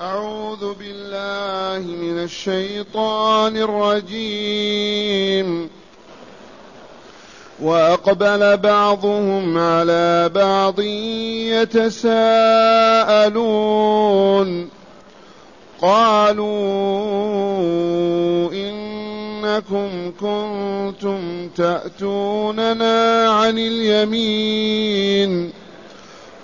أعوذ بالله من الشيطان الرجيم. وأقبل بعضهم على بعض يتساءلون. قالوا إنكم كنتم تأتوننا عن اليمين.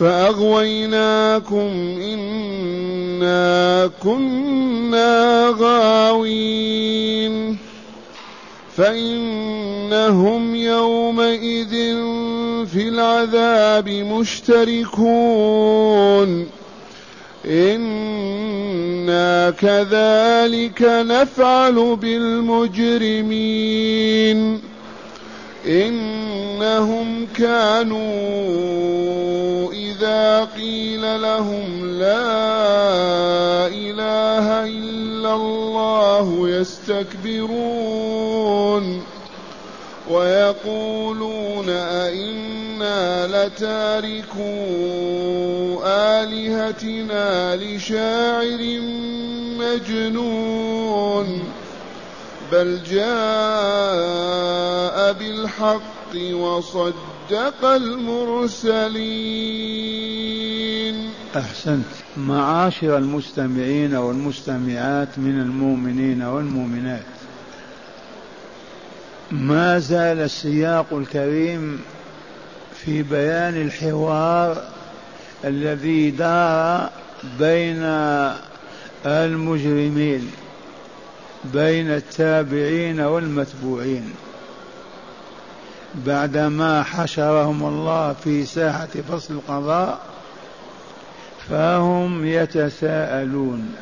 فأغويناكم إنا كنا غاوين فإنهم يومئذ في العذاب مشتركون إنا كذلك نفعل بالمجرمين إنهم كانوا إذا قيل لهم لا إله إلا الله يستكبرون ويقولون أئنا لتاركو آلهتنا لشاعر مجنون بل جاء بالحق وصدق المرسلين أحسنت. معاشر المستمعين والمستمعات من المؤمنين والمؤمنات. ما زال السياق الكريم في بيان الحوار الذي دار بين المجرمين. بين التابعين والمتبوعين. بعدما حشرهم الله في ساحة فصل القضاء فهم يتساءلون.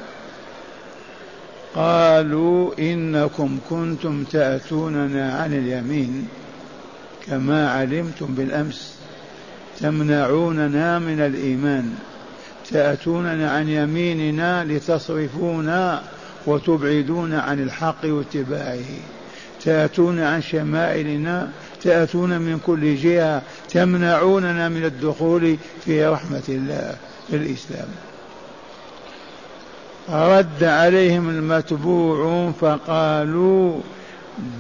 قالوا إنكم كنتم تأتوننا عن اليمين كما علمتم بالأمس تمنعوننا من الإيمان تأتوننا عن يميننا لتصرفونا وتبعدون عن الحق واتباعه. تأتون عن شمائلنا تأتون من كل جهة تمنعوننا من الدخول في رحمة الله في الإسلام. رد عليهم المتبوعون فقالوا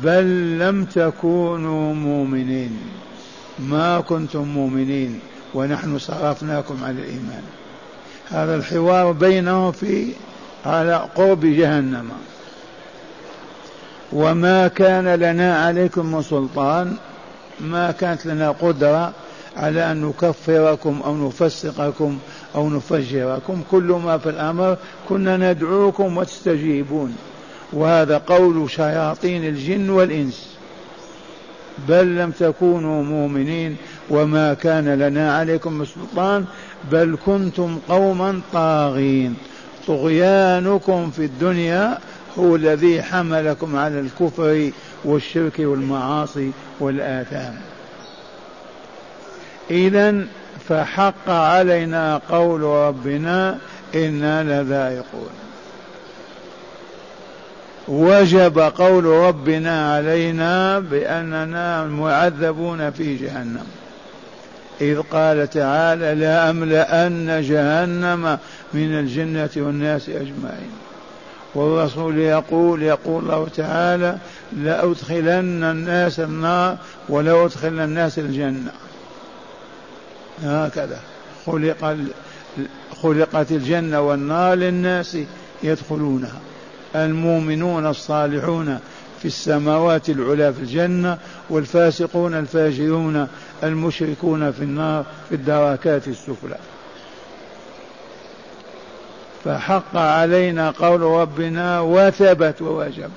بل لم تكونوا مؤمنين. ما كنتم مؤمنين ونحن صرفناكم عن الإيمان. هذا الحوار بينهم في على قرب جهنم. وما كان لنا عليكم من سلطان ما كانت لنا قدرة على أن نكفركم أو نفسقكم أو نفجركم. كل ما في الأمر كنا ندعوكم وتستجيبون. وهذا قول شياطين الجن والإنس. بل لم تكونوا مؤمنين. وما كان لنا عليكم من سلطان بل كنتم قوما طاغين. طغيانكم في الدنيا هو الذي حملكم على الكفر والشرك والمعاصي والآثام. إذا فحق علينا قول ربنا إنا لذائقون. وجب قول ربنا علينا بأننا معذبون في جهنم. إذ قال تعالى لأملأن جهنم من الجنة والناس أجمعين. والرسول يقول يقول الله تعالى لأدخلن الناس النار ولأدخلن الناس الجنة. هكذا. خلق خلقت الجنة والنار للناس يدخلونها. المؤمنون الصالحون في السماوات العلى في الجنة والفاسقون الفاجرون المشركون في النار في الدركات السفلى. فحق علينا قول ربنا وثبت ووجب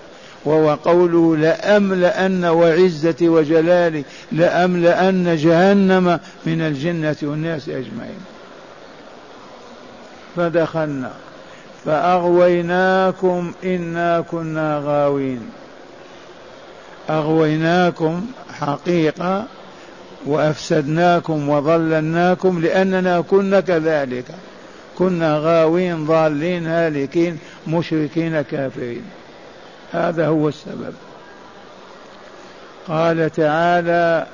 وهو قوله لأملأن وعزتي وجلالي لأملأن جهنم من الجنة والناس أجمعين. فدخلنا فأغويناكم إنا كنا غاوين. أغويناكم حقيقة وأفسدناكم وضللناكم لأننا كنا كذلك. كنا غاوين ضالين هالكين مشركين كافرين. هذا هو السبب. قال تعالى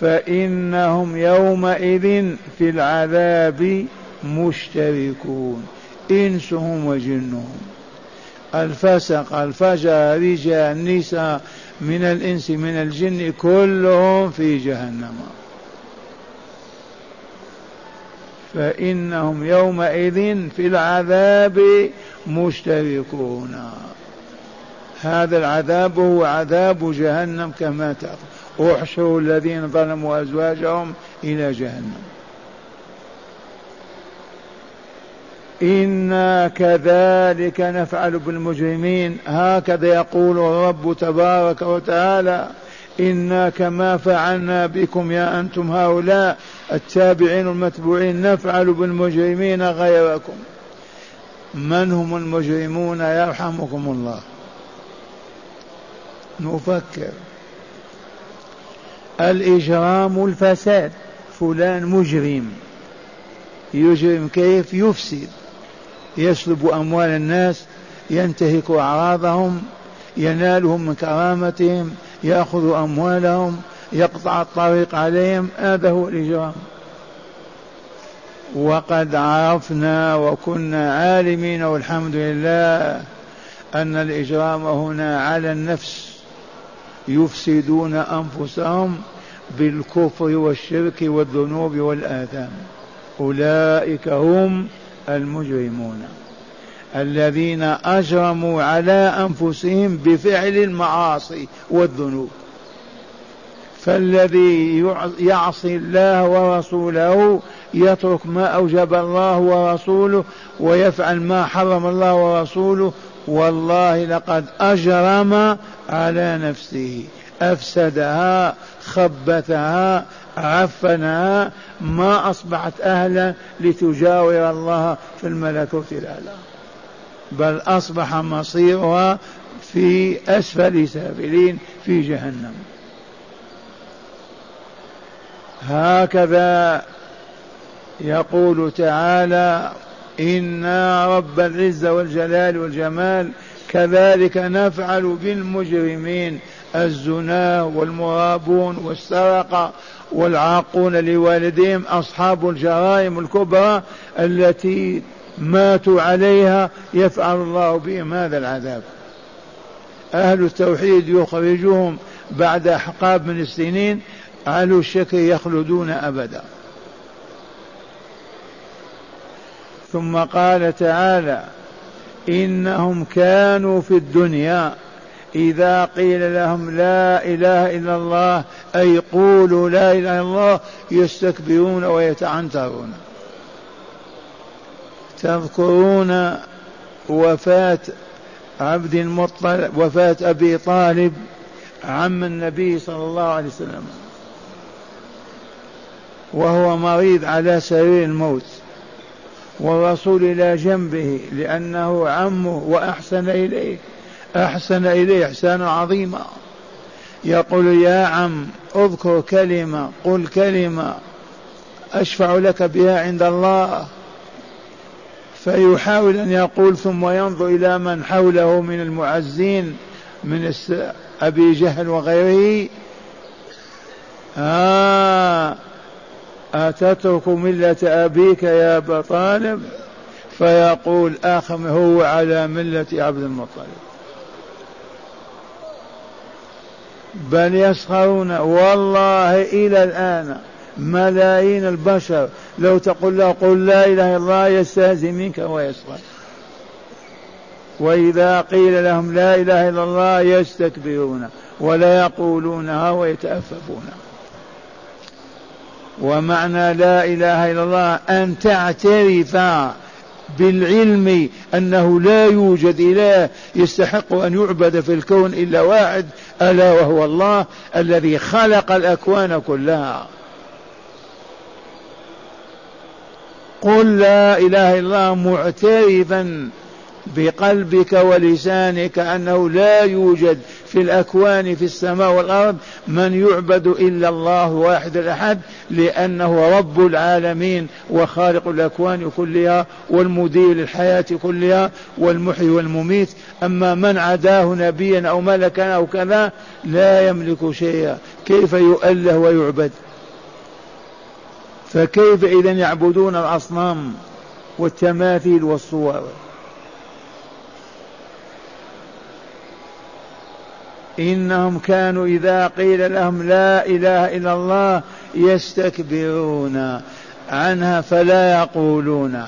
فإنهم يومئذ في العذاب مشتركون إنسهم وجنهم. الفسق الفجر رجال نساء من الإنس من الجن كلهم في جهنم. فإنهم يومئذ في العذاب مشتركون. هذا العذاب هو عذاب جهنم كما تعرف. احشروا الذين ظلموا أزواجهم إلى جهنم. إنا كذلك نفعل بالمجرمين. هكذا يقول الرب تبارك وتعالى إنا كما فعلنا بكم يا أنتم هؤلاء التابعين المتبوعين نفعل بالمجرمين غيركم. من هم المجرمون؟ يرحمكم الله. نفكر. الإجرام الفساد. فلان مجرم. يجرم كيف؟ يفسد. يسلب أموال الناس ينتهك أعراضهم ينالهم من كرامتهم يأخذ أموالهم يقطع الطريق عليهم هذا هو الإجرام. وقد عرفنا وكنا عالمين والحمد لله أن الإجرام هنا على النفس. يفسدون أنفسهم بالكفر والشرك والذنوب والآثام. أولئك هم المجرمون. الذين أجرموا على أنفسهم بفعل المعاصي والذنوب. فالذي يعصي الله ورسوله يترك ما أوجب الله ورسوله ويفعل ما حرم الله ورسوله والله لقد أجرم على نفسه أفسدها خبثها عفنها ما أصبحت أهلا لتجاور الله في الملكوت الأعلى. بل أصبح مصيرها في أسفل سافلين في جهنم. هكذا يقول تعالى إنا رب العزة والجلال والجمال كذلك نفعل بالمجرمين الزنا والمرابون والسرقة والعاقون لوالديهم أصحاب الجرائم الكبرى التي ماتوا عليها يفعل الله بهم هذا العذاب. أهل التوحيد يخرجهم بعد أحقاب من السنين أهل الشك يخلدون أبدا. ثم قال تعالى إنهم كانوا في الدنيا إذا قيل لهم لا إله إلا الله أي قولوا لا إله إلا الله يستكبرون ويتعنترون. تذكرون وفاة عبد المطلب وفاة أبي طالب عم النبي صلى الله عليه وسلم. وهو مريض على سرير الموت. والرسول إلى جنبه لأنه عمه وأحسن إليه أحسن إليه إحسانا عظيما. يقول يا عم اذكر كلمة قل كلمة أشفع لك بها عند الله. فيحاول أن يقول ثم ينظر إلى من حوله من المعزين من أبي جهل وغيره. آه أتترك ملة أبيك يا أبا طالب؟ فيقول آخر هو على ملة عبد المطلب. بل يسخرون والله إلى الآن ملايين البشر لو تقول له قل لا إله إلا الله يستهزئ منك ويسخر. وإذا قيل لهم لا إله إلا الله يستكبرون ولا يقولونها ويتأففون. ومعنى لا إله إلا الله أن تعترف بالعلم أنه لا يوجد إله يستحق أن يعبد في الكون إلا واحد ألا وهو الله الذي خلق الأكوان كلها. قل لا إله إلا الله معترفا بقلبك ولسانك أنه لا يوجد في الأكوان في السماء والأرض من يعبد إلا الله واحد الأحد لأنه رب العالمين وخالق الأكوان كلها والمدير للحياة كلها والمحيي والمميت. أما من عداه نبيا أو ملكا أو كذا لا يملك شيئا. كيف يؤله ويعبد؟ فكيف إذا يعبدون الأصنام والتماثيل والصور؟ إنهم كانوا إذا قيل لهم لا إله إلا الله يستكبرون عنها فلا يقولون.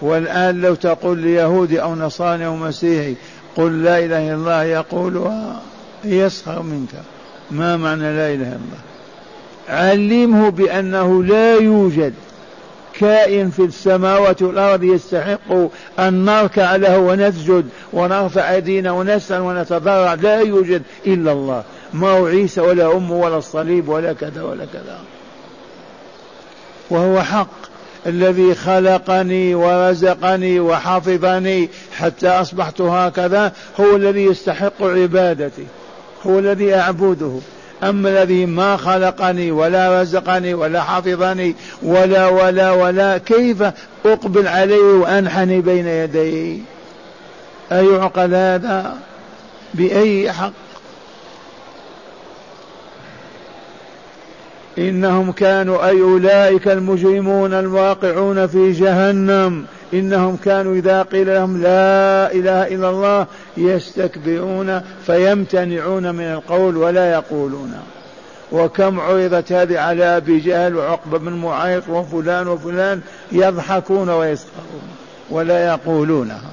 والآن لو تقول ليهودي أو نصراني أو مسيحي قل لا إله إلا الله يقولها يسخر منك. ما معنى لا إله إلا الله؟ علمه بأنه لا يوجد كائن في السماوات والأرض يستحق أن نركع له ونسجد ونرفع أيدينا ونسأل ونتضرع. لا يوجد إلا الله. ما هو عيسى ولا أمه ولا الصليب ولا كذا ولا كذا. وهو حق. الذي خلقني ورزقني وحفظني حتى أصبحت هكذا هو الذي يستحق عبادتي. هو الذي أعبده. أما الذي ما خلقني ولا رزقني ولا حفظني ولا ولا ولا كيف أقبل عليه وأنحني بين يديه؟ أيعقل هذا بأي حق؟ إنهم كانوا أي أولئك المجرمون الواقعون في جهنم. إنهم كانوا إذا قيل لهم لا إله إلا الله يستكبرون فيمتنعون من القول ولا يقولون. وكم عرضت هذه على أبي جهل وعقبة بن معيط وفلان وفلان يضحكون ويسخرون ولا يقولونها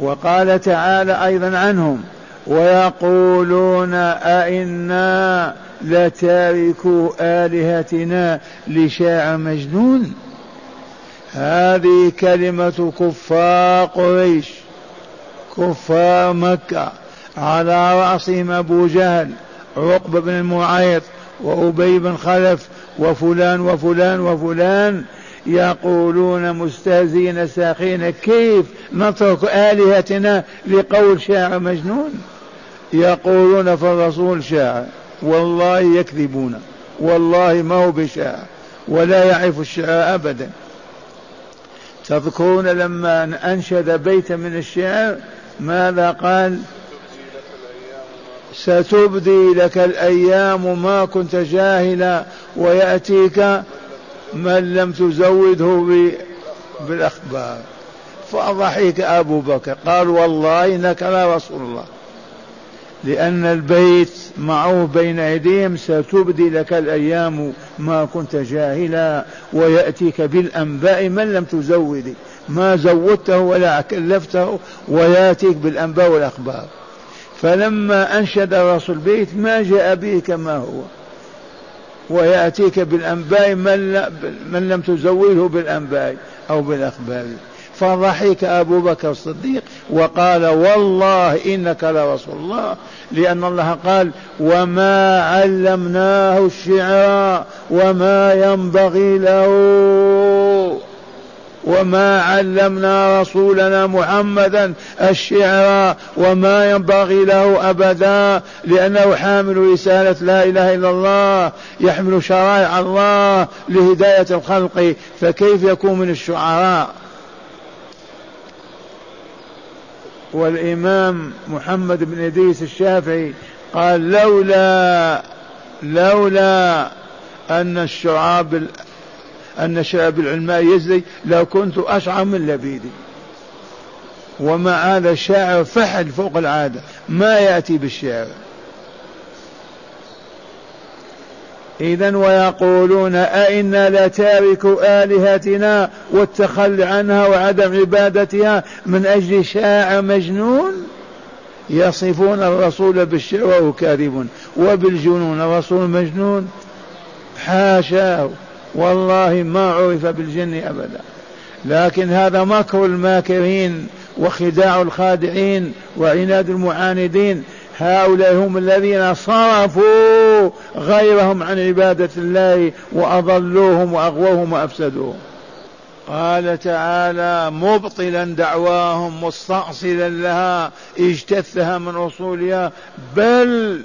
وقال تعالى أيضا عنهم ويقولون أئنا لتاركوا آلهتنا لشاع مجنون. هذه كلمة كفار قريش كفار مكة على رأسهم أبو جهل عقبة بن المعيط وأبي بن خلف وفلان وفلان وفلان. يقولون مستهزئين ساخين كيف نترك آلهتنا لقول شاعر مجنون؟ يقولون فالرسول شاعر والله يكذبون. والله ما هو بشاعر ولا يعرف الشعر أبدا. تذكرون لما أنشد بيتا من الشعر ماذا قال؟ ستبدي لك الأيام ما كنت جاهلا ويأتيك من لم تزوده بالأخبار. فضحك أبو بكر. قال والله إنك لا رسول الله. لأن البيت معه بين أيديهم ستبدي لك الأيام ما كنت جاهلا ويأتيك بالأنباء من لم تزود. ما زودته ولا كلفته ويأتيك بالأنباء والأخبار. فلما أنشد الرسول بيت ما جاء به كما هو. ويأتيك بالأنباء من لم تزوده بالأنباء أو بالأخبار. فضحك أبو بكر الصديق وقال والله إنك لرسول الله لأن الله قال وما علمناه الشعر وما ينبغي له وما علمنا رسولنا محمدا الشعر وما ينبغي له أبدا لأنه حامل رسالة لا إله إلا الله يحمل شرائع الله لهداية الخلق فكيف يكون من الشعراء؟ والإمام محمد بن إدريس الشافعي قال لولا لولا أن الشعاب أن شعب العلماء يزري لكنت أشعر من لبيدي. ومع هذا الشاعر فحل فوق العادة ما يأتي بالشعر إذا ويقولون أئنا لتارك آلهتنا والتخلي عنها وعدم عبادتها من أجل شاعر مجنون؟ يصفون الرسول بالشعر وهو كاذب وبالجنون الرسول مجنون؟ حاشاه والله ما عرف بالجن أبدا. لكن هذا مكر الماكرين وخداع الخادعين وعناد المعاندين هؤلاء هم الذين صرفوا غيرهم عن عبادة الله وأضلوهم وأغووهم وأفسدوهم. قال تعالى مبطلا دعواهم مستأصلا لها اجتثها من أصولها. بل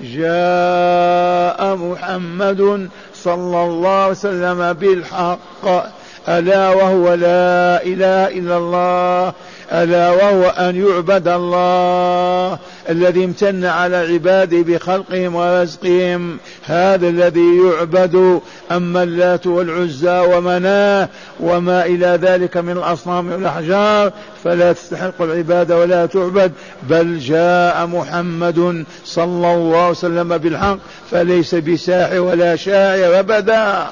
جاء محمد صلى الله عليه وسلم بالحق. ألا وهو لا إله إلا الله ألا وهو أن يعبد الله. الذي امتن على عباده بخلقهم ورزقهم هذا الذي يعبد. أما اللات والعزى ومناه وما إلى ذلك من الأصنام والأحجار فلا تستحق العبادة ولا تعبد. بل جاء محمد صلى الله عليه وسلم بالحق فليس بساحر ولا شاعر أبدا.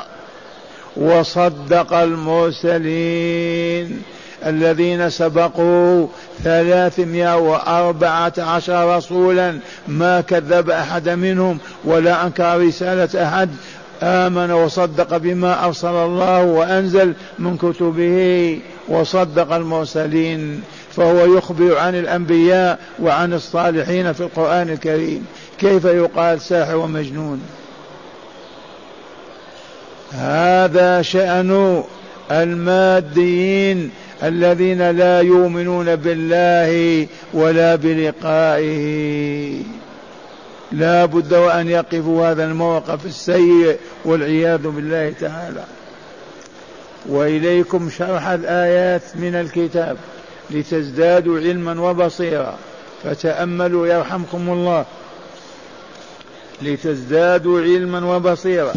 وصدق المرسلين. الذين سبقوا ثلاثمائة وأربعة عشر رسولا ما كذب أحد منهم ولا أنكر رسالة أحد آمن وصدق بما أرسل الله وأنزل من كتبه وصدق المرسلين. فهو يخبر عن الأنبياء وعن الصالحين في القرآن الكريم. كيف يقال ساحر ومجنون؟ هذا شأن الماديين الذين لا يؤمنون بالله ولا بلقائه. لا بد وأن يقفوا هذا الموقف السيء والعياذ بالله تعالى. وإليكم شرح الآيات من الكتاب لتزدادوا علما وبصيرا. فتأملوا يرحمكم الله. لتزدادوا علما وبصيرا.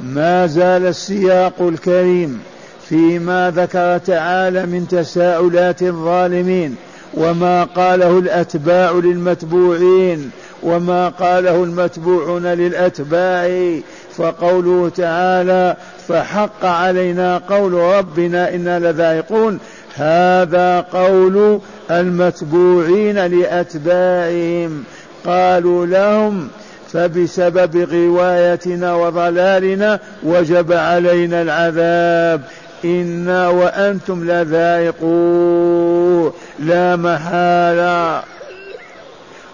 ما زال السياق الكريم. فيما ذكر تعالى من تساؤلات الظالمين وما قاله الأتباع للمتبوعين وما قاله المتبوعون للأتباع فقوله تعالى فحق علينا قول ربنا إنا لذائقون. هذا قول المتبوعين لأتباعهم. قالوا لهم فبسبب غوايتنا وضلالنا وجب علينا العذاب. إنا وأنتم لذائقون لا محالة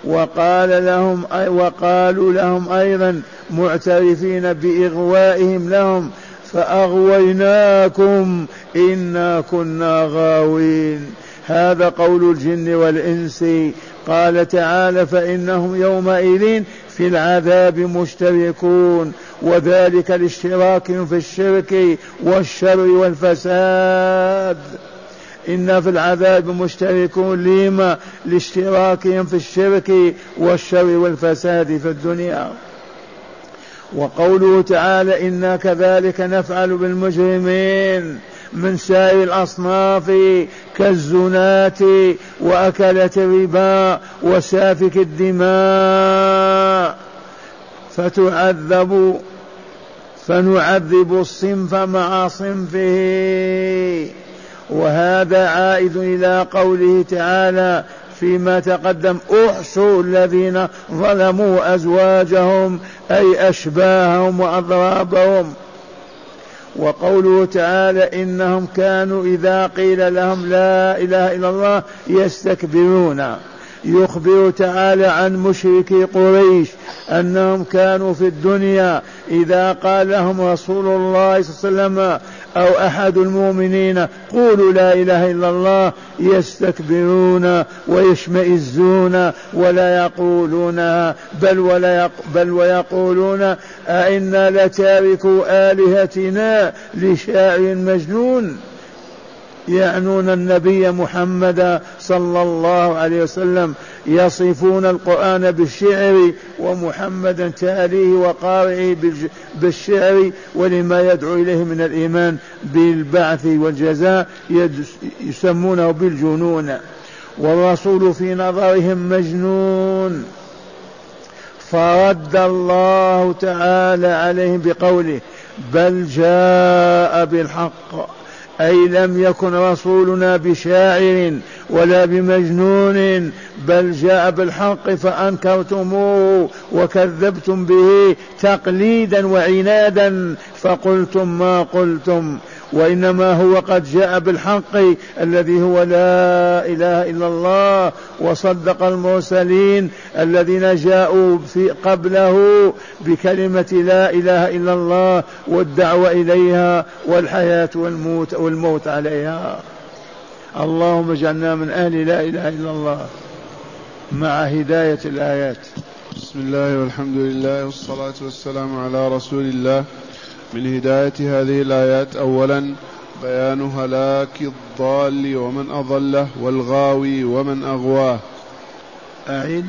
وقال لهم وقالوا لهم أيضا معترفين بإغوائهم لهم فأغويناكم إنا كنا غاوين. هذا قول الجن والإنس. قال تعالى فإنهم يومئذ في العذاب مشتركون وذلك لاشتراكهم في الشرك والشر والفساد. إنا في العذاب مشتركون لما؟ لاشتراكهم في الشرك والشر والفساد في الدنيا. وقوله تعالى إنا كذلك نفعل بالمجرمين من سائر الأصناف كالزناة وأكلة الربا وسافك الدماء. فتعذب فنعذب الصنف مع صنفه. وهذا عائد إلى قوله تعالى فيما تقدم أحصوا الذين ظلموا أزواجهم أي أشباههم وأضرابهم. وقوله تعالى إنهم كانوا إذا قيل لهم لا إله إلا الله يستكبرون. يخبر تعالى عن مشركي قريش أنهم كانوا في الدنيا إذا قال لهم رسول الله صلى الله عليه وسلم أو أحد المؤمنين قولوا لا إله إلا الله يستكبرون ويشمئزون ولا يقولونها بل ولا يق بل ويقولون أئنا لتاركوا آلهتنا لشاعر مجنون يعنون النبي محمد صلى الله عليه وسلم يصفون القرآن بالشعر ومحمدا تأليه وقارئه بالشعر ولما يدعو إليه من الإيمان بالبعث والجزاء يسمونه بالجنون. والرسول في نظرهم مجنون. فرد الله تعالى عليهم بقوله بل جاء بالحق أي لم يكن رسولنا بشاعر ولا بمجنون بل جاء بالحق فأنكرتموه وكذبتم به تقليدا وعنادا فقلتم ما قلتم. وإنما هو قد جاء بالحق الذي هو لا إله إلا الله وصدق المرسلين الذين جاءوا في قبله بكلمة لا إله إلا الله والدعوة إليها والحياة والموت والموت عليها. اللهم اجعلنا من أهل لا إله إلا الله مع هداية الآيات. بسم الله والحمد لله والصلاة والسلام على رسول الله. من هداية هذه الآيات أولا بيان هلاك الضال ومن أضله والغاوي ومن أغواه. أعيد.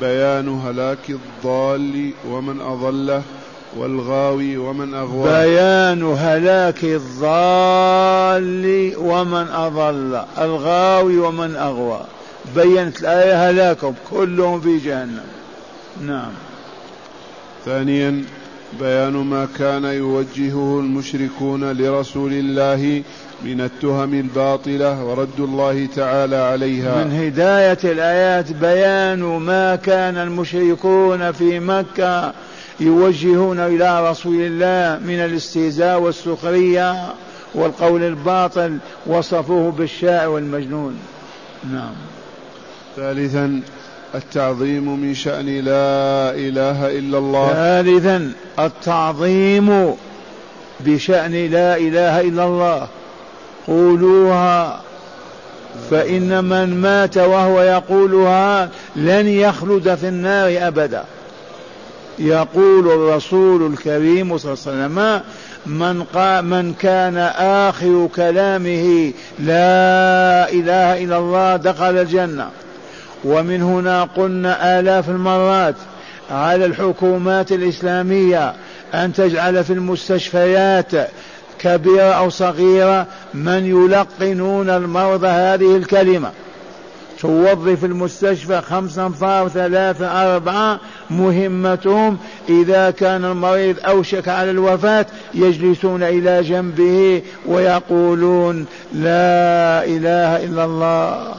بيان هلاك الضال ومن أضله والغاوي ومن أغواه. بيان هلاك الضال ومن أضل الغاوي ومن أغوى بينت الآية هلاكهم كلهم في جهنم. نعم. ثانيا بيان ما كان يوجهه المشركون لرسول الله من التهم الباطلة ورد الله تعالى عليها. من هداية الآيات بيان ما كان المشركون في مكة يوجهون إلى رسول الله من الاستهزاء والسخرية والقول الباطل وصفوه بالشاعر والمجنون. نعم. ثالثا التعظيم من شأن لا إله إلا الله. ثالثا التعظيم بشأن لا إله إلا الله. قولوها فإن من مات وهو يقولها لن يخلد في النار أبدا. يقول الرسول الكريم صلى الله عليه وسلم من, من كان آخر كلامه لا إله إلا الله دخل الجنة. ومن هنا قلنا آلاف المرات على الحكومات الإسلامية أن تجعل في المستشفيات كبيرة أو صغيرة من يلقنون المرضى هذه الكلمة. توظف المستشفى خمسة أنفار ثلاثة أربعة مهمتهم. إذا كان المريض أوشك على الوفاة يجلسون إلى جنبه ويقولون لا إله إلا الله.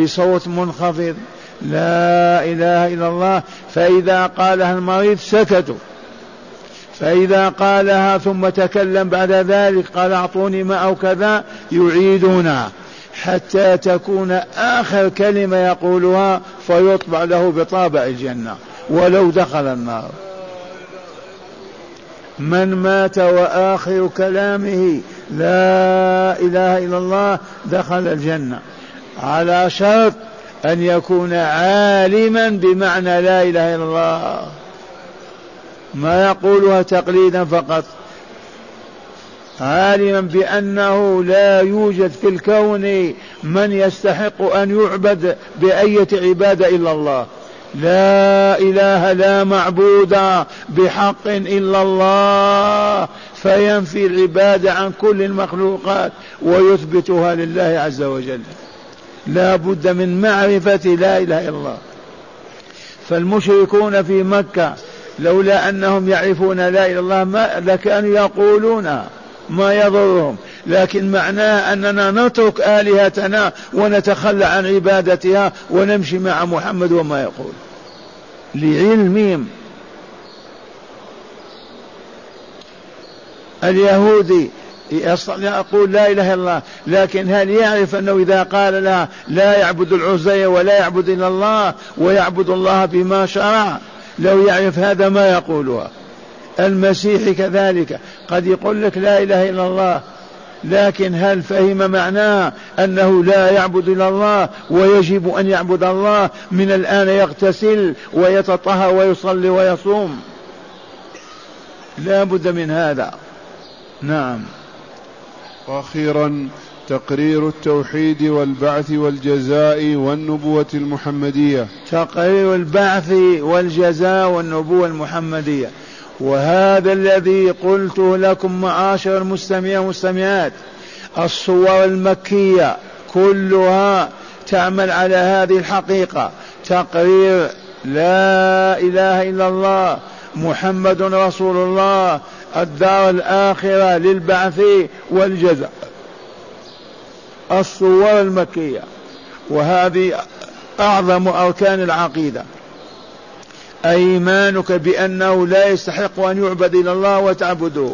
بصوت منخفض. لا إله إلا الله. فإذا قالها المريض سكتوا. فإذا قالها ثم تكلم بعد ذلك قال أعطوني ماء أو كذا يعيدونها حتى تكون آخر كلمة يقولها فيطبع له بطابع الجنة. ولو دخل النار. من مات وآخر كلامه لا إله إلا الله دخل الجنة. على شرط أن يكون عالما بمعنى لا إله إلا الله. ما يقولها تقليدا فقط. عالما بأنه لا يوجد في الكون من يستحق أن يعبد بأية عبادة إلا الله. لا إله لا معبود بحق إلا الله. فينفي العبادة عن كل المخلوقات ويثبتها لله عز وجل. لا بد من معرفة لا إله إلا الله. فالمشركون في مكة لولا أنهم يعرفون لا إله إلا الله ما لكانوا يقولون ما يضرهم. لكن معناه أننا نترك آلهتنا ونتخلى عن عبادتها ونمشي مع محمد وما يقول. لعلمهم. اليهودي يقول لا إله إلا الله لكن هل يعرف أنه إذا قال لها لا يعبد العزي ولا يعبد إلا الله ويعبد الله بما شرع؟ لو يعرف هذا ما يقولها. المسيح كذلك قد يقول لك لا إله إلا الله لكن هل فهم معناه أنه لا يعبد إلا الله ويجب أن يعبد الله؟ من الآن يغتسل ويتطهر ويصلي ويصوم. لا بد من هذا. نعم. وأخيرا تقرير التوحيد والبعث والجزاء والنبوة المحمدية. تقرير البعث والجزاء والنبوة المحمدية. وهذا الذي قلت لكم معاشر المستمعين والمستمعات الصور المكية كلها تعمل على هذه الحقيقة. تقرير لا إله إلا الله محمد رسول الله الدار الآخرة للبعث والجزاء. الصور المكية. وهذه أعظم أركان العقيدة. أيمانك بأنه لا يستحق أن يعبد إلى الله وتعبده.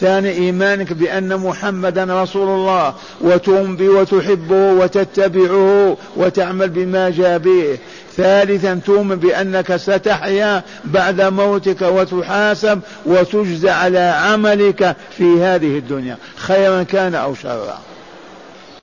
ثاني إيمانك بأن محمدا رسول الله وتؤمن به وتحبه وتتبعه وتعمل بما جاء به. ثالثا تؤمن بأنك ستحيا بعد موتك وتحاسب وتجزى على عملك في هذه الدنيا خيرا كان أو شرا.